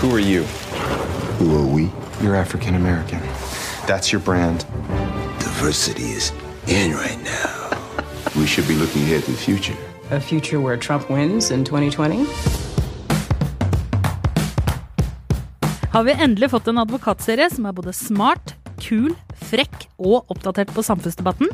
Who are you? Who are we? You're African American. That's your brand. Diversity is in right now. we should be looking ahead to the future. A future where Trump wins in 2020? Har vi endelig fått en advokatserie som er både smart, kul, frekk og oppdatert på samfunnsdebatten?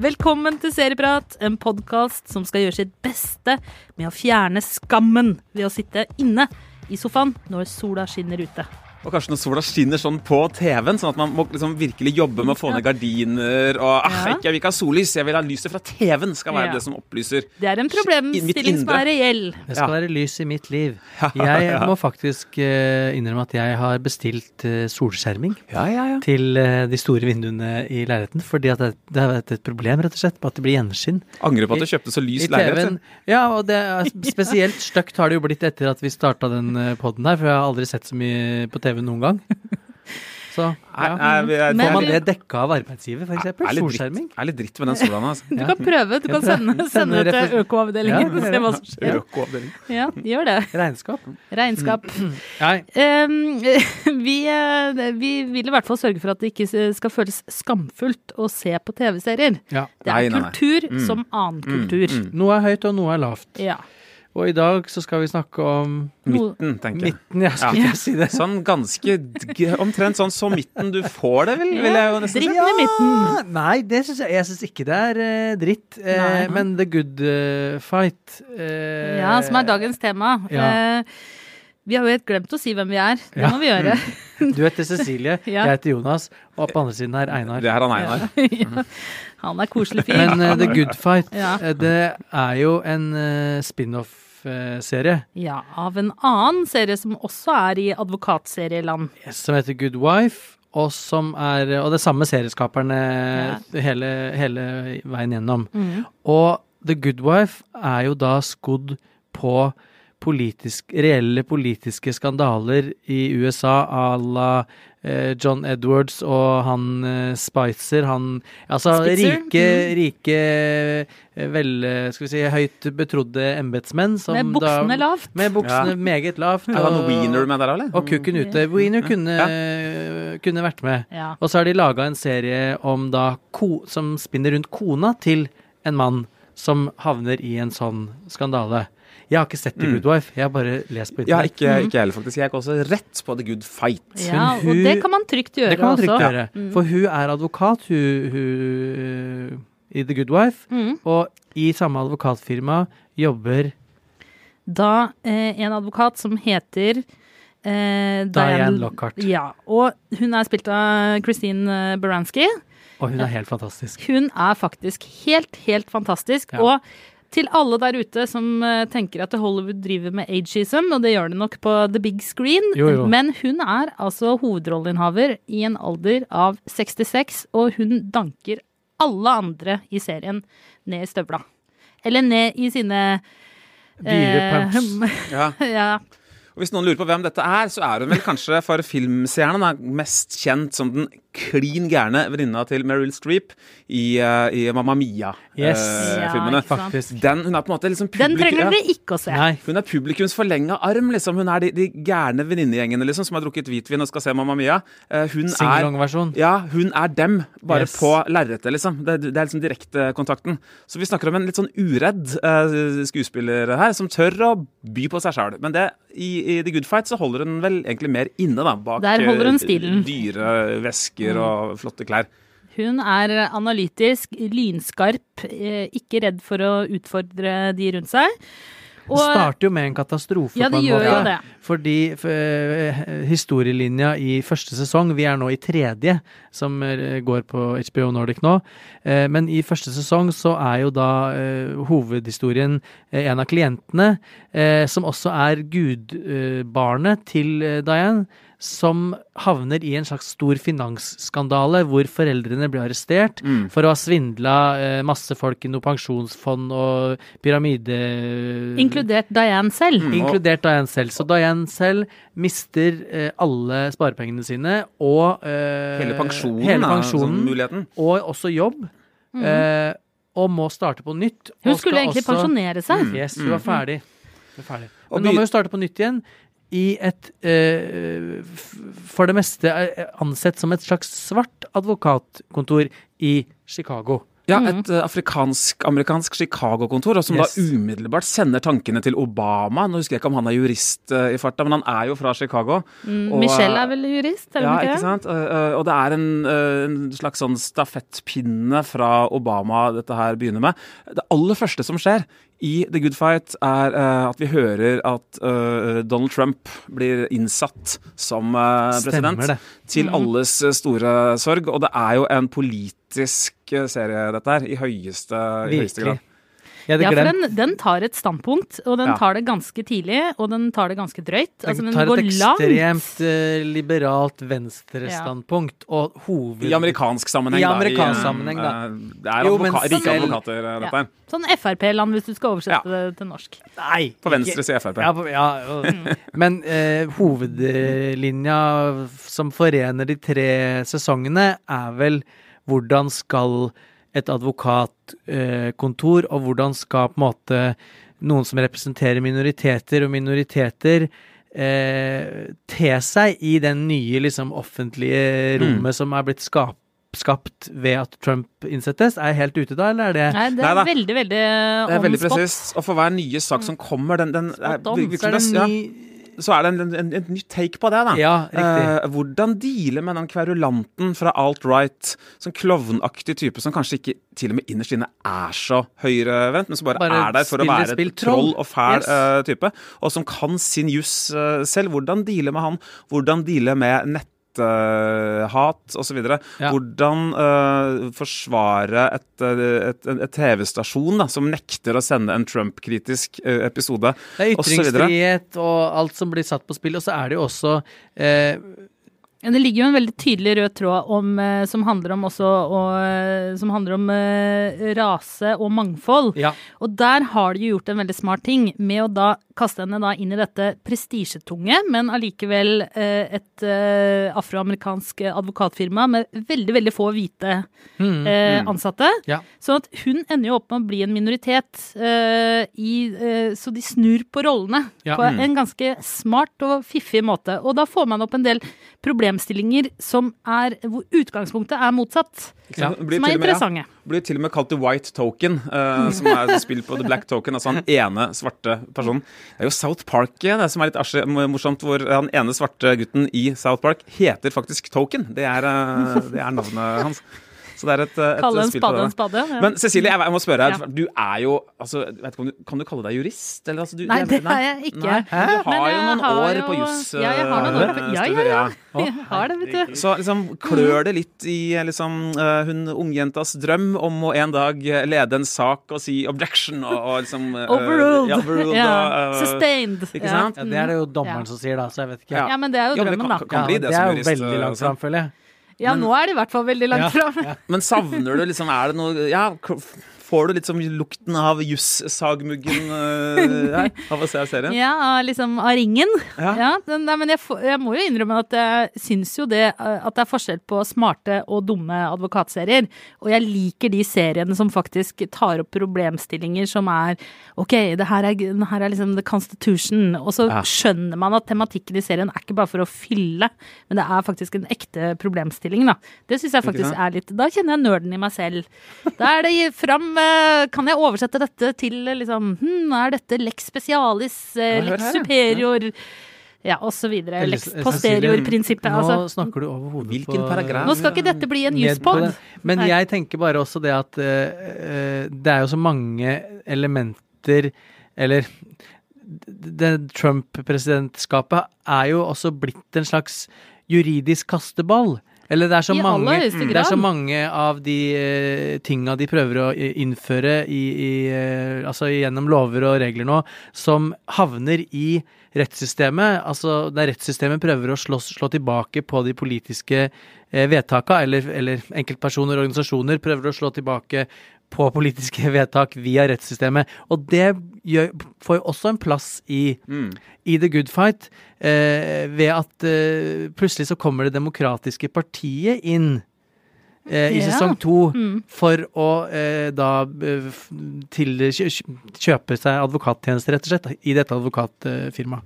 Velkommen til Serieprat, en podkast som skal gjøre sitt beste med å fjerne skammen ved å sitte inne i sofaen når sola skinner ute. Og kanskje når sola skinner sånn på TV-en, sånn at man må liksom virkelig jobbe med å få ned gardiner og ah, Ja. ikke, Jeg vil ikke ha sollys, jeg vil ha lyset fra TV-en skal være Ja. det som opplyser. Det er en problemstilling som er reell. Det skal Ja. være lys i mitt liv. Jeg må faktisk eh, innrømme at jeg har bestilt eh, solskjerming Ja, ja, ja. til eh, de store vinduene i leiligheten, fordi at det, det har vært et problem rett og slett med at det blir gjenskinn. Angrer på at du kjøpte så lys leilighet. Ja, og det er spesielt stygt har det jo blitt etter at vi starta den poden her, for jeg har aldri sett så mye på TV noen gang. Så ja. er, er, er- Men- Får man det dekka av arbeidsgiver, er Solskjerming? Det er litt dritt med den solaen. altså. Du kan prøve. Du kan sende, Sende det til refer- økoavdelingen. Ja, Se hva som skjer. Ja, gjør det. Regnskap? Regnskap. Nei. Um, vi, eh, vi vil i hvert fall sørge for at det ikke skal føles skamfullt å se på TV-serier. Ja. Det er nei, nei. kultur som annen kultur. Noe er høyt, og noe er lavt. Ja. Og i dag så skal vi snakke om Midten, tenker jeg. midten, ja, skulle Ja. jeg si det. Sånn ganske Omtrent sånn så midten du får det, vil, vil jeg jo nesten si. dritten i midten. Nei, det synes jeg Jeg syns ikke det er eh, dritt. Eh, Nei. men The Good eh, Fight eh, Ja, som er dagens tema. Ja. Eh, vi har jo helt glemt å si hvem vi er. Det Ja. må vi gjøre. Du heter Cecilie, Ja. jeg heter Jonas, og på andre siden er Einar. Det er han Einar. ja. Han er koselig fyr. Men uh, The Good Fight, Ja. det er jo en eh, spin-off-serie Ja, av en annen serie som også er i advokatserieland. som heter Good Wife. Og som er Og det er samme serieskaperne hele, hele veien gjennom. Mm. Og The Good Wife er jo da skodd på politisk, reelle politiske skandaler i USA à la eh, John Edwards og han eh, Spicer, han Altså Spitzer? rike, Mm. rike eh, vel, skal vi si, høyt betrodde embetsmenn som Med buksene da lavt. Med buksene Ja. meget lavt. Og- Wiener med der, eller? og kukken ute. Wiener kunne, kunne vært med. Ja. Og så har de laga en serie om da ko, som spinner rundt kona til en mann som havner i en sånn skandale. Jeg har ikke sett The Good Wife, jeg har bare lest på Ja, internett. ikke, ikke jeg heller, faktisk. Jeg gikk også rett på The Good Fight. Ja, hun, og det kan man trygt gjøre Det kan man trygt også. gjøre. For hun er advokat, hun, hun i The Good Wife. Mm. Og i samme advokatfirma jobber Da eh, en advokat som heter eh, Diane Lockhart. Ja, og hun er spilt av Christine Baranski. Og hun er helt fantastisk. Hun er faktisk helt, helt fantastisk. Ja. Og til alle der ute som eh, tenker at Hollywood driver med ageism, og det gjør det nok på the big screen, Jo, jo. men hun er altså hovedrolleinnehaver i en alder av 66, og hun danker alle andre i serien ned i støvla. Eller ned i sine Dyre eh, pumps. Ja. ja. Og Hvis noen lurer på hvem dette er, så er hun vel kanskje for filmseerne mest kjent som den klin gærne venninna til Meryl Streep i, eh, i Mamma Mia-filmene. Yes. Uh, den, hun er på en måte liksom Den trenger dere ikke å se. Nei. Hun er publikums forlenga arm, liksom. Hun er de, de gærne venninnegjengene liksom, som har drukket hvitvin og skal se Mamma Mia. Uh, hun er ja, hun er dem, bare Yes. på lerretet, liksom. Det, det er liksom direktekontakten. Så vi snakker om en litt sånn uredd uh, skuespiller her, som tør å by på seg sjøl. Men det, i, i The Good Fight så holder hun vel egentlig mer inne, da. Bak dyre holder stilen. Mm. og flotte klær. Hun er analytisk, lynskarp, eh, ikke redd for å utfordre de rundt seg. Det starter jo med en katastrofe, Ja, på en gjør måte. jo det. Fordi f- eh, historielinja i første sesong, vi er nå i tredje, som eh, går på HBO Nordic nå, eh, men i første sesong så er jo da hovedhistorien en av klientene, eh, som også er gudbarnet til Dianne Diane, som havner i en slags stor finansskandale hvor foreldrene blir arrestert Mm. for å ha svindla eh, masse folk i noe pensjonsfond og pyramide... Inkludert Diane selv. Mm. Inkludert Diane selv. Så Diane selv mister eh, alle sparepengene sine og eh, Hele pensjonen, hele pensjonen muligheten. og også jobb. Mm. Eh, og må starte på nytt. Hun og skulle skal egentlig også- pensjonere seg. Yes, hun var ferdig. Hun var ferdig. Men nå må hun starte på nytt igjen i et eh, for det meste eh, ansett som et slags svart advokatkontor i Chicago. Ja, et mm. afrikansk-amerikansk Chicago-kontor, som Yes. da umiddelbart sender tankene til Obama. Nå husker jeg ikke om han er jurist eh, i farta, men han er jo fra Chicago. Mm, Og, Michelle eh, er vel jurist, er Ja, ikke sant? Eh, eh, og det er en, eh, en slags sånn stafettpinne fra Obama dette her begynner med. Det aller første som skjer i The Good Fight, er eh, at vi hører at eh, Donald Trump blir innsatt som eh, president. Stemmer det. Til alles eh, store sorg. Og det er jo en politisk eh, serie, dette her, i høyeste, i høyeste grad. Ja, Ja, for den, den tar et standpunkt, og den Ja. tar det ganske tidlig, og den tar det ganske drøyt. Altså, den tar et ekstremt eh, liberalt venstrestandpunkt, og hoved... I amerikansk sammenheng, I da. amerikansk eh, sammenheng, da. Uh, Det er Jo, advoka rike selv- advokater, eh, dette her. Sånn Frp-land, hvis du skal oversette det til norsk. Nei! På venstre sier Frp. Ja, på, ja, men eh, hovedlinja som forener de tre sesongene, er vel hvordan skal et advokatkontor, og hvordan skal på en måte noen som representerer minoriteter og minoriteter, eh, te seg i den nye liksom offentlige rommet som er blitt skapt? skapt ved at Trump innsettes? Er jeg helt ute da, eller er det Nei, det er Nei, veldig, veldig Det er veldig presist. Og for hver nye sak som kommer, den, den er, on. virkelig Så er det ja, ny så er det en, en, en, ny take på det, da. Ja. Eh, hvordan deale med den kverulanten fra alt-right, sånn klovnaktig type som kanskje ikke til og med innerst inne er så høyrevendt, men som bare, Bare er der for å være et troll og fæl Yes. eh, type, og som kan sin juss eh, selv. Hvordan deale med han? Hvordan deale med netthat osv. Ja. Hvordan uh, forsvare et, eh, et, et, et TV-stasjon som nekter å sende en Trump-kritisk uh, episode, Det er og ytringsfrihet og alt som blir satt på spill, og så er det jo også eh, Det ligger jo en veldig tydelig rød tråd om, eh, som handler om også og, eh, Som handler om eh, rase og mangfold. Ja. Og der har de jo gjort en veldig smart ting med å da kaste henne da inn i dette prestisjetunge, men allikevel eh, et eh, afroamerikansk advokatfirma med veldig, veldig få hvite Mm, eh, ansatte. Ja. Sånn at hun ender jo opp med å bli en minoritet eh, i eh, Så de snur på rollene Ja. på Mm. en ganske smart og fiffig måte. Og da får man opp en del problemstillinger som er hvor utgangspunktet er motsatt. Ja, Som er interessante. med- ja. Blir til og med kalt The White Token, uh, som er spill på The Black Token. Altså han ene svarte personen. Det er jo South Park det som er litt asje, morsomt, hvor han ene svarte gutten i South Park heter faktisk Token. Det er, uh, det er navnet hans. Så det er et, et Kalle en spade en spade. Ja. Men Cecilie, jeg, jeg må spørre Ja. Du er jo altså, ikke om du, Kan du kalle deg jurist? Eller, altså, du, Nei, det er jeg ikke. Nei, du har jo noen har år jo- på juss. Ja, jeg har noen år på- eh, ja, ja, ja. Jeg har det, vet du. så liksom klør det litt i liksom, eh, hun ungjentas drøm om å en dag eh, lede en sak og si objection og, og liksom eh, Overruled. Ja, overruled Ja. og, uh, Sustained. ikke sant? ja, det er det jo dommeren Ja. som sier, da, så jeg vet ikke. Ja. Ja, men det er jo Ja, men det drømmen, da. kan det det er jo jurist, veldig eh, langt også. fram, føler jeg. Ja, nå er det i hvert fall veldig langt Ja, fram. Men savner du liksom Er det noe Ja, får du litt som lukten av jussagmuggen uh, av å se serien? Ja, liksom av ringen. Ja. Ja, den, nei, men jeg, jeg må jo innrømme at jeg syns jo det eh, at det er forskjell på smarte og dumme advokatserier. Og jeg liker de seriene som faktisk tar opp problemstillinger som er OK, det her er, det her er liksom The Constitution. Og så Ja. skjønner man at tematikken i serien er ikke bare for å fylle, men det er faktisk en ekte problemstilling, da. Det syns jeg faktisk er litt Da kjenner jeg nerden i meg selv. Da er det fram Kan jeg oversette dette til eh, liksom hm, Er dette lex specialis, eh, lex superior Ja, og så videre. Eller, Lex posterior-prinsippet. Nå Altså, snakker du over hodet Hvilken på paragraf? nå skal ikke dette bli en juspod. Men Nei. jeg tenker bare også det at eh, eh, det er jo så mange elementer Eller det Trump-presidentskapet er jo også blitt en slags juridisk kasteball. Eller det er så mange Det er så mange av de uh, tinga de prøver å innføre i, i uh, Altså gjennom lover og regler nå, som havner i rettssystemet. Altså der rettssystemet prøver å slå, slå tilbake på de politiske eh, vedtaka, eller, eller enkeltpersoner og organisasjoner prøver å slå tilbake på politiske vedtak via rettssystemet. Og det gjør, får jo også en plass i, Mm. i The Good Fight, eh, ved at eh, plutselig så kommer det demokratiske partiet inn eh, i Ja. sesong to Mm. for å eh, da eh, til, kjøpe seg advokattjenester, rett og slett, i dette advokatfirmaet.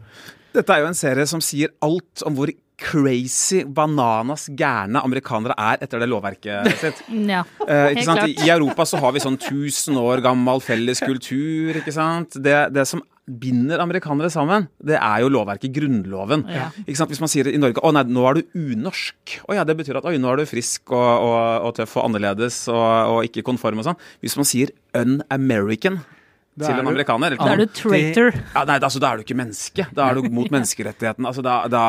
Dette er jo en serie som sier alt om hvor crazy, bananas gærne amerikanere er etter det lovverket sitt. Ja. Eh, ikke sant? I Europa så har vi sånn 1000 år gammel felles kultur. ikke sant? Det, det som binder amerikanere sammen, det er jo lovverket, Grunnloven. Ja. Ikke sant? Hvis man sier i Norge å nei, nå er du unorsk, å ja, det betyr at oi, nå er du frisk og, og, og tøff og annerledes og, og ikke konform og sånn. Hvis man sier un-American til en amerikaner eller Da er du traitor. ja, nei, altså, da er du ikke menneske. Da er du mot menneskerettigheten. Altså, da, da,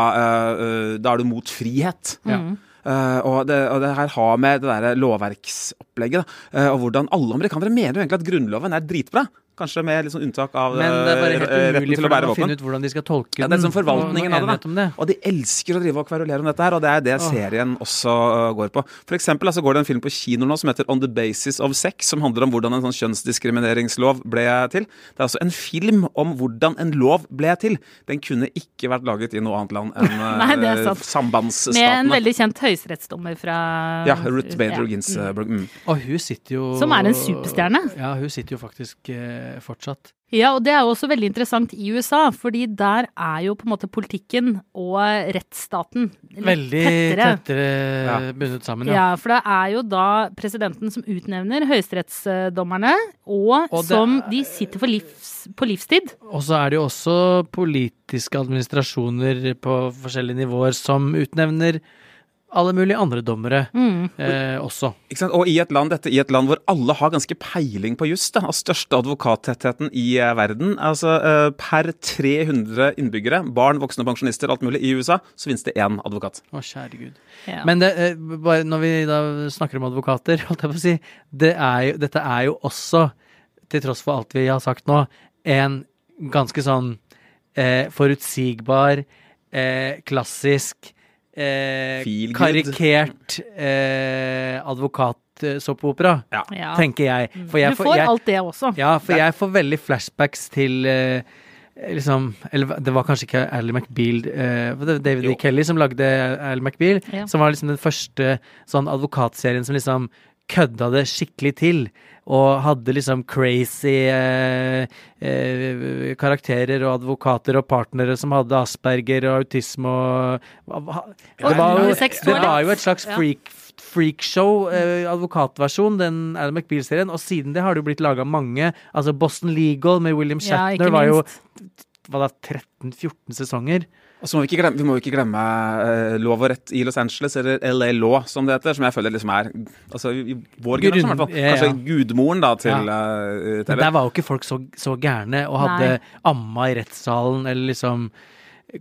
øh, da er du mot frihet. Ja. Uh, og, det, og det her har med det der lovverksopplegget da, eh, og hvordan alle amerikanere mener jo egentlig at grunnloven er dritbra. Kanskje med litt sånn unntak av Men det er bare eh, helt umulig for dem å finne ut hvordan de skal tolke Ja, det er sånn forvaltningen av det, det. Og de elsker å drive og kverulere om dette her, og det er det serien også øh, går på. For eksempel altså, går det en film på kino nå som heter On the Basis of Sex, som handler om hvordan en sånn kjønnsdiskrimineringslov ble til. Det er altså en film om hvordan en lov ble til. Den kunne ikke vært laget i noe annet land enn Nei, det er øh, sant. Med en veldig kjent høyesterettsdommer fra Ja, Ruth Bader Ja. Ginsburg. Mm. Og hun sitter jo Som er en superstjerne. Ja, hun sitter jo faktisk eh, fortsatt. Ja, og det er jo også veldig interessant i USA, fordi der er jo på en måte politikken og rettsstaten litt Veldig tettere. tettere Ja. bundet sammen, Ja. ja. for det er jo da presidenten som utnevner høyesterettsdommerne, og, Og det som de sitter for livs, på livstid. Og så er det jo også politiske administrasjoner på forskjellige nivåer som utnevner alle mulige andre dommere Mm. eh, også. Ikke sant? Og i et land, dette i et land hvor alle har ganske peiling på juss, den av største advokattettheten i eh, verden. Altså eh, per 300 innbyggere, barn, voksne pensjonister, alt mulig, i USA, så finnes det én advokat. Å, kjære gud. Ja. Men det, eh, bare når vi da snakker om advokater, holdt jeg på å si, det er jo, dette er jo også, til tross for alt vi har sagt nå, en ganske sånn eh, forutsigbar, eh, klassisk, eh, karikert eh, advokatsåpeopera, ja. tenker jeg. For jeg du får jeg, alt det også. Ja, for jeg får veldig flashbacks til eh, liksom Eller det var kanskje ikke Ally McBeal uh, David Jo. E. Kelly som lagde Ally McBeal, Ja. som var liksom den første sånn advokatserien som liksom kødda det skikkelig til. Og hadde liksom crazy eh, eh, karakterer og advokater og partnere som hadde asperger og autisme og Det var jo, det var jo et slags freak freakshow, eh, advokatversjon, den Adam McBeal-serien. Og siden det har det jo blitt laga mange. Altså Boston Legal med William Shatner ja, var jo 13-14 sesonger. Og så må vi, ikke glemme, vi må jo ikke glemme uh, lov og rett i Los Angeles, eller LA Law, som det heter, som jeg føler liksom er altså, i vår Grunn- generasjon, i hvert fall. ja, ja. Kanskje gudmoren da til, Ja. eh, Men der var jo ikke folk så, så gærne og hadde Nei. amma i rettssalen eller liksom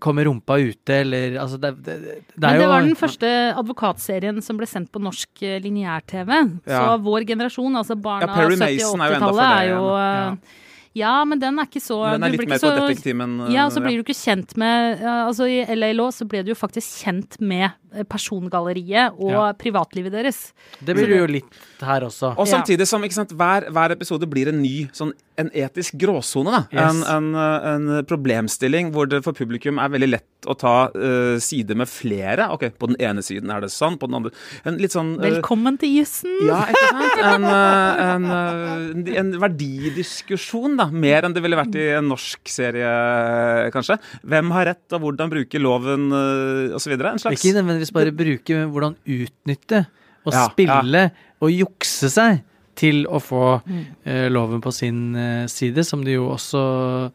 kom med rumpa ute eller Altså, det, det, det er Men det jo var den første advokatserien som ble sendt på norsk eh, lineær-TV. Så vår generasjon, altså barna Ja, 70- og er jo enda 80-tallet, er jo, er jo Ja, men den er ikke så Men den er litt mer så, på så- detektiven. Ja, Ja, så ja. blir du ikke kjent med Altså I LA Law så ble du jo faktisk kjent med eh, persongalleriet og Ja. privatlivet deres. Det blir det jo litt her også. Og samtidig som ikke sant, hver, hver episode blir en ny sånn, en etisk gråsone. da. En, Yes. en, en, en problemstilling hvor det for publikum er veldig lett å ta uh, side med flere. Ok, På den ene siden er det sånn, på den andre En litt sånn Uh, Velkommen til jussen! Ja, ikke sant? En, uh, en, eh, en verdidiskusjon, da. Mer enn det ville vært i en norsk serie, kanskje. Hvem har rett, og hvordan bruke loven, uh, osv. En slags Ikke nødvendigvis bare bruke, men hvordan utnytte og Ja, spille og jukse seg til å få Mm. uh, loven på sin uh, side, som de jo også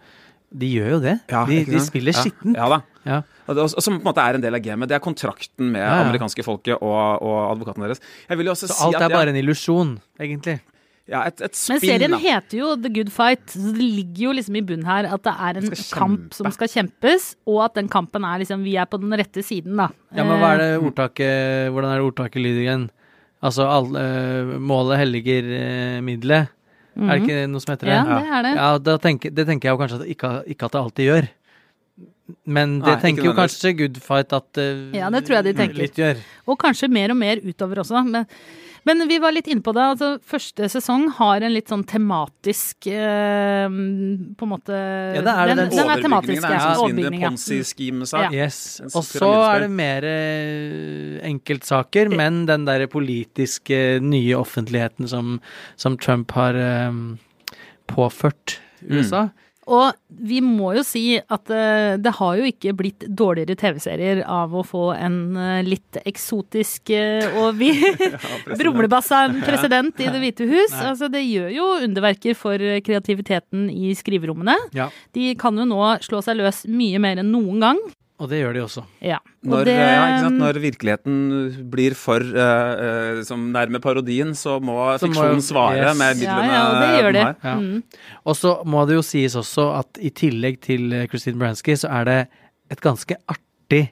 De gjør jo det. Ja, de, de spiller Ja, skittent. Ja, da. Ja. Og, som på en måte er en del av gamet. Det er kontrakten med Ja, ja. amerikanske folket og, og advokaten deres. Jeg vil jo også Så si alt at er ja, bare en illusjon, egentlig. Ja, et, et Men serien da. heter jo The Good Fight, så det ligger jo liksom i bunnen her at det er en kamp kjempe. som skal kjempes, og at den kampen er liksom Vi er på den rette siden, da. Ja, men hva er Eh, det ordtaket Hvordan er det ordtaket lyder igjen? Altså, all, eh, målet helliger eh, middelet. Er det ikke noe som heter det? Mhm. Ja, det er det. Ja, da tenker, det tenker jeg jo kanskje at ikke, ikke at det alltid gjør. Men det Nei, tenker jo kanskje Good Fight at uh, Ja, det tror jeg de tenker. litt gjør. Og kanskje mer og mer utover også. Men, men vi var litt inne på det. Altså, første sesong har en litt sånn tematisk eh, På en måte Ja, det er det, den, den den er tematisk, Overbygningen er ja. en sånn Overbygning, svindel ja. ponzi-scheme-sak. Yes. Og så er det mer eh, enkeltsaker, men den derre politiske nye offentligheten som, som Trump har eh, påført USA. Og vi må jo si at eh, det har jo ikke blitt dårligere TV-serier av å få en eh, litt eksotisk eh, og vi brumlebassa en president i Det hvite hus. Altså, det gjør jo underverker for kreativiteten i skriverommene. Ja. De kan jo nå slå seg løs mye mer enn noen gang. Og det gjør de også. Ja. Og Når, det- ja, ikke sant? Når virkeligheten blir for uh, uh, som nærme parodien, så må Så fiksjonen må, svare yes. med ja, midlene ja, og det gjør det. Ja. Mm. Og så må det jo sies også at i tillegg til Christine Bransky, så er det et ganske artig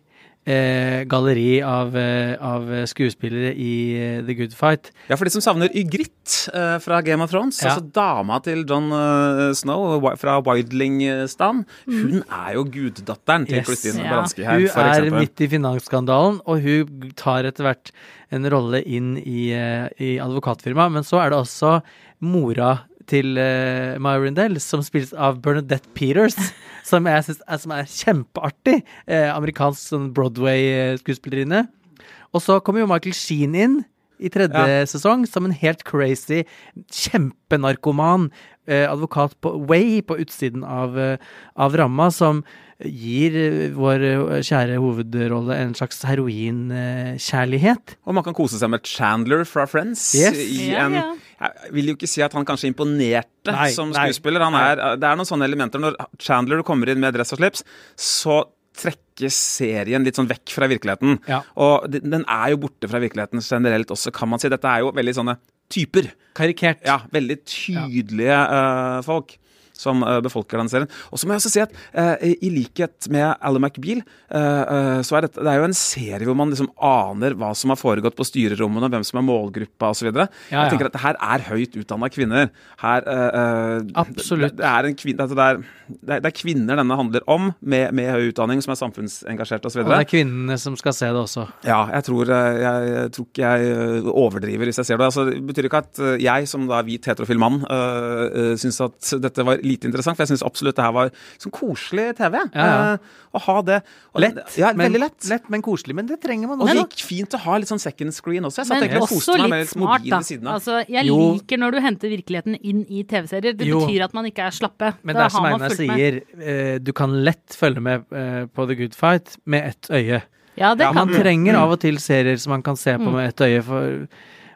eh, galleri av, eh, av skuespillere i eh, The Good Fight. Ja, for de som savner Ygritte eh, fra Game of Thrones, Ja. altså dama til John eh, Snow fra Wildling-stan, hun er jo guddatteren til Yes. Christine Ja. Baranski her, Hun er eksempel. midt i finansskandalen, og hun tar etter hvert en rolle inn i, i advokatfirmaet. Men så er det også mora til uh, Myrindale, som spilles av Bernadette Peters, som jeg synes er, som er kjempeartig. Uh, amerikansk sånn Broadway-skuespillerinne. Og så kommer jo Michael Sheen inn i tredje Ja. sesong som en helt crazy, kjempenarkoman eh, advokat på Way på utsiden av, eh, av ramma, som gir vår kjære hovedrolle en slags heroinkjærlighet. Og man kan kose seg med Chandler fra Friends. Yes. I Ja, en, ja. Jeg vil jo ikke si at han kanskje imponerte Nei, som skuespiller. Han er, det er noen sånne elementer. Når Chandler kommer inn med dress og slips, så trekke serien litt sånn vekk fra virkeligheten. Ja. Og den er jo borte fra virkeligheten generelt også, kan man si. Dette er jo veldig sånne typer. Karikert. Ja, veldig tydelige eh, folk som eh, befolker den serien. Og så må jeg også si at eh, i, likhet med Ally McBeal, eh, eh, så er dette, det er jo en serie hvor man liksom aner hva som har foregått på styrerommene, hvem som er målgruppa osv. Ja, Jeg ja. tenker at det her er høyt utdanna kvinner. Her, eh, eh, Absolutt. Det, det, er en kvin, altså det, er, det, er, er kvinner denne handler om, med, med høy utdanning, som er samfunnsengasjerte osv. Og det er kvinnene som skal se det også. Ja, jeg tror, jeg, jeg tror ikke jeg overdriver hvis jeg ser det. Altså, det betyr ikke at jeg som da hvit heterofil mann uh, syns at dette var lite interessant, for jeg syns absolutt det her var sånn koselig TV. Ja, ja. eh, å ha det. Og, Lett, Ja, men, veldig lett. lett, men koselig. Men det trenger man Og det gikk fint å ha litt sånn second screen også. Jeg satt Men egentlig og også koste meg med litt litt smart, mobil da. ved siden av. Altså, jeg Jo. liker når du henter virkeligheten inn i TV-serier. Det Jo. betyr at man ikke er slappe. Men det er som Einar sier, eh, du kan lett følge med eh, på The Good Fight med ett øye. Ja, det Ja, kan Man trenger av og til serier som man kan se på Mm. med ett øye, for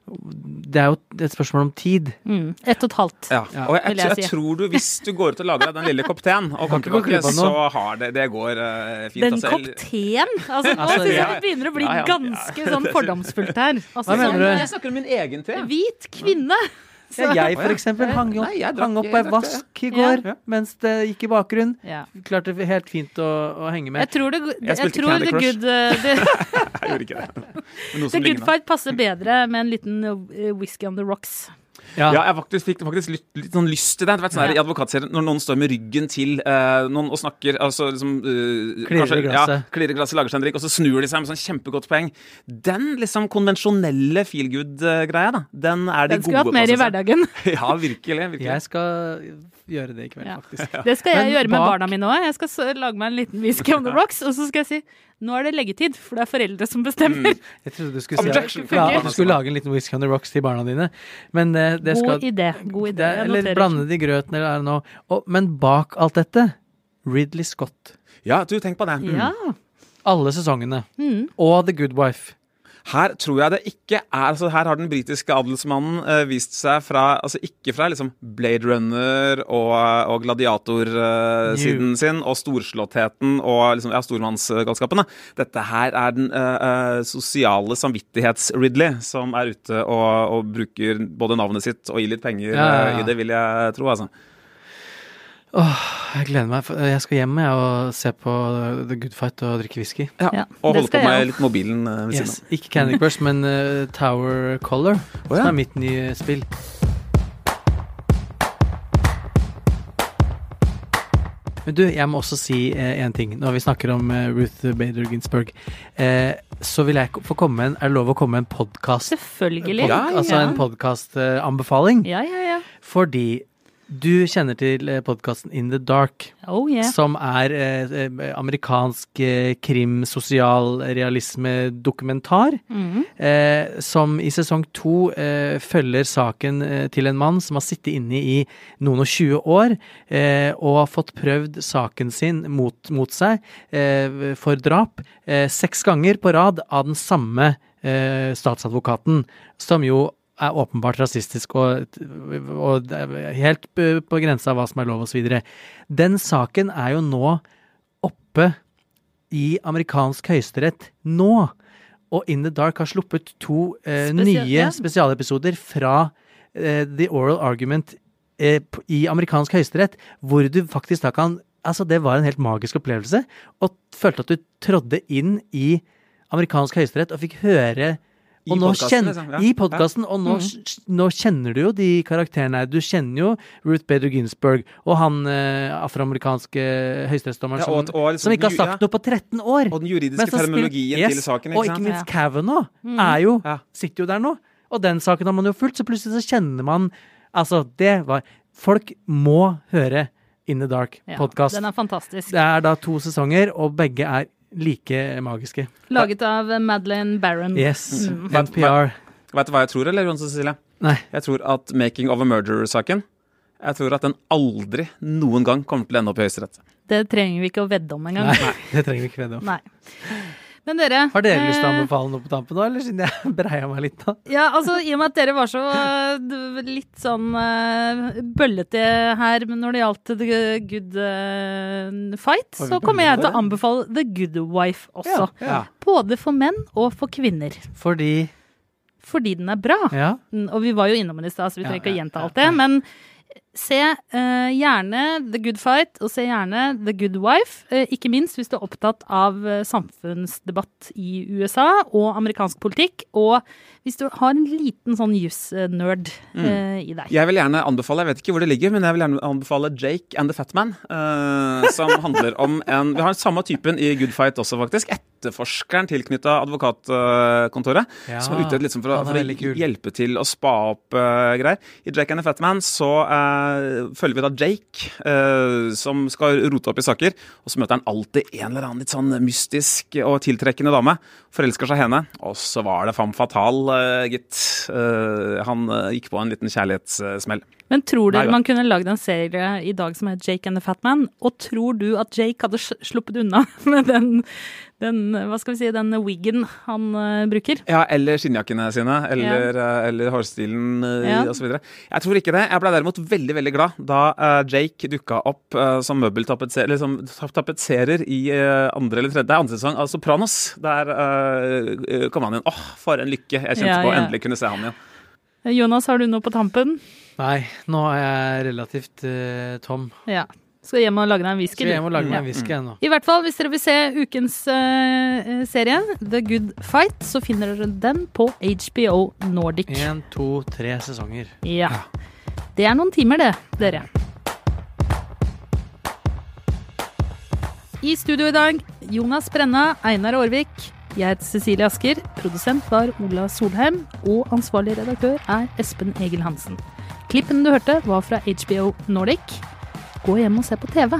det er jo et spørsmål om tid. Mm. Ett og et halvt. Ja. Ja, og jeg, vil jeg, jeg si. tror du, hvis du går ut og lager deg den lille kopp teen og tilbake, så har det Det går uh, fint. Den altså. kopp teen? Altså, nå Altså, syns jeg det begynner å bli Ja, ja, ja. ganske sånn fordomsfullt her. Altså, Hva mener sånn, du? Jeg snakker om min egen te. Hvit kvinne. Ja, jeg for eksempel hang opp, Nei, jeg drakk- hang opp på ei vask i går Ja. mens det gikk i bakgrunnen. Ja. Klarte helt fint å, å henge Jeg med. tror det, jeg spilte tror Crush. good, eh, the, Jeg gjorde ikke det. Noe the som good fight passer bedre med en liten eh, whisky on the rocks. Ja, Ja, jeg faktisk, fikk faktisk litt, litt sånn lyst til det. Du vet, sånn her, I advokatserien, når noen står med ryggen til uh, noen og snakker altså, liksom, uh, Klirrer i glasset. Ja, klirre glasset, lager seg en drikk, og så snur de seg med sånn kjempegodt poeng. Den liksom konvensjonelle feel good-greia, da, den er de Den skulle gode hatt mer i hverdagen. Ja, virkelig. virkelig. jeg skal gjøre det i kveld, Ja. faktisk. Det skal jeg Men gjøre med bak- barna mine òg. Jeg skal lage meg en liten whisky on the rocks, og så skal jeg si nå er det leggetid, for det er foreldre som bestemmer. Jeg trodde du skulle, si, ja, at du skulle lage en liten whisky on the rocks til barna dine. Men eh, det skal God idé. God idé. det er, Jeg Eller blande det i grøten, eller er noe. Og, men bak alt dette, Ridley Scott. Ja, du, tenk på det. Ja. Alle sesongene. Mm. Og The Good Wife. Her tror jeg det ikke er altså Her har den britiske adelsmannen eh, vist seg fra Altså ikke fra liksom Blade Runner og, og gladiatorsiden sin og storslåttheten og liksom, ja, stormannsgalskapene. Dette her er den eh, eh, sosiale samvittighets-Ridley som er ute og, og bruker både navnet sitt og gir litt penger Ja, ja, ja. eh, i det, vil jeg tro. altså. Åh, jeg gleder meg. for- Jeg skal hjem jeg, og se på The Good Fight og drikke whisky. Ja, Ja, og holde på med litt mobilen eh, ved Yes. siden av. Ikke Candy Crush, men uh, Tower Color, oh, ja. som er mitt nye spill. Men du, jeg må også si én ting. Når vi snakker om eh, Ruth Bader Ginsburg, eh, så vil jeg få komme med en Er det lov å komme med en podkast? Selvfølgelig. Ja, Altså en podkastanbefaling. Ja, ja, ja. Fordi du kjenner til podkasten In the Dark. Oh yeah. Som er eh, eh, amerikansk eh, krim, sosial realisme, dokumentar. Mm. Eh, som i sesong to eh, følger saken eh, til en mann som har sittet inne i noen og tjue år, eh, og har fått prøvd saken sin mot, mot seg eh, for drap eh, seks ganger på rad av den samme eh, statsadvokaten, som jo er åpenbart rasistisk og, og helt på på grensa av hva som er lov osv. Den saken er jo nå oppe i amerikansk høyesterett nå. Og In the Dark har sluppet to eh, Spesial- nye ja. spesialepisoder fra eh, The Oral Argument eh, i amerikansk høyesterett, hvor du faktisk da kan Altså, det var en helt magisk opplevelse, og følte at du trådde inn i amerikansk høyesterett og fikk høre I og nå podcasten, liksom, ja. I podkasten, og nå, Mm. nå kjenner du jo de karakterene her. Du kjenner jo Ruth Bader Ginsburg og han eh, afroamerikanske høyesterettsdommeren Ja, som, liksom som ikke har sagt ja. noe på 13 år. Og den juridiske terminologien Yes, til saken. Ikke Og ikke minst Kavanaugh Mm. er jo, Ja. sitter jo der nå. Og den saken har man jo fulgt, så plutselig så kjenner man Altså, det var Folk må høre In the Ja, Dark-podkast. Den er fantastisk. det er da to sesonger, og begge er like magiske. Laget av Madeleine Barron. Yes. Mm. NPR. Vet du hva jeg tror, eller, Jon Cecilie? Nei. Jeg tror at 'Making of a Murderer'-saken Jeg tror at den aldri noen gang kommer til å ende opp i Høyesterett. Det trenger vi ikke å vedde om engang. Nei, det trenger vi ikke vedde om. Nei. Men dere Har dere lyst til å eh, anbefale noe på tampen nå, eller siden jeg breia meg litt da? Ja, altså i og med at dere var så litt sånn uh, bøllete her når det gjaldt The Good uh, Fight, så kommer jeg til å anbefale The Good Wife også. Ja. Både for menn og for kvinner. Fordi Fordi den er bra. Ja. Og vi var jo innom den i stad, så vi trenger ikke å ja, gjenta alt det. Men se uh, gjerne The Good Fight, og se gjerne The Good Wife. Uh, ikke minst hvis du er opptatt av uh, samfunnsdebatt i USA og amerikansk politikk. Og hvis du har en liten sånn juss-nerd eh, i deg. Jeg vil gjerne anbefale, jeg vet ikke hvor det ligger, men jeg vil gjerne anbefale Jake and the Fat Man. som handler om en Vi har den samme typen i Good Fight også, faktisk. Etterforskeren tilknytta advokatkontoret. Ja, som er ute liksom for, er for å hjelpe til å spa opp greier. I Jake and the Fat Man så eh, følger vi da Jake, eh, som skal rote opp i saker. Og så møter han alltid en eller annen litt sånn mystisk og tiltrekkende dame. Forelsker seg henne. Og så var det femme fatale, eh, gitt. Eh, han eh, gikk på en liten kjærlighetssmell. Men tror Nei dere man kunne lagd en serie i dag som het Jake and the Fat Man? Og tror du at Jake hadde sluppet unna med den, den hva skal vi si, den wiggen han uh, bruker? Ja, eller skinnjakkene sine, eller, eh, eller hårstilen uh, Ja. osv. Jeg tror ikke det. Jeg ble derimot veldig veldig glad da uh, Jake dukka opp som møbeltapetserer som tapetserer i andre eller tredje andre sesong av Sopranos. Der eh, kom han inn. Åh, for en lykke jeg kjente Ja, på å ja. endelig kunne se han igjen. Jonas, har du noe på tampen? Nei, nå er jeg relativt tom. Ja. Skal hjem og lage deg en whisky? Skal hjem og lage meg en whisky ennå. I hvert fall, hvis dere vil se ukens uh, serie, The Good Fight, så finner dere den på HBO Nordic. Én, to, tre sesonger. Ja. Det er noen timer, det, dere. I studio i dag, Jonas Brenna, Einar Aarvik. Jeg heter Cecilie Asker. Produsent var Ola Solheim. Og ansvarlig redaktør er Espen Egil Hansen. Klippen du hørte, var fra HBO Nordic. Gå hjem og se på TV.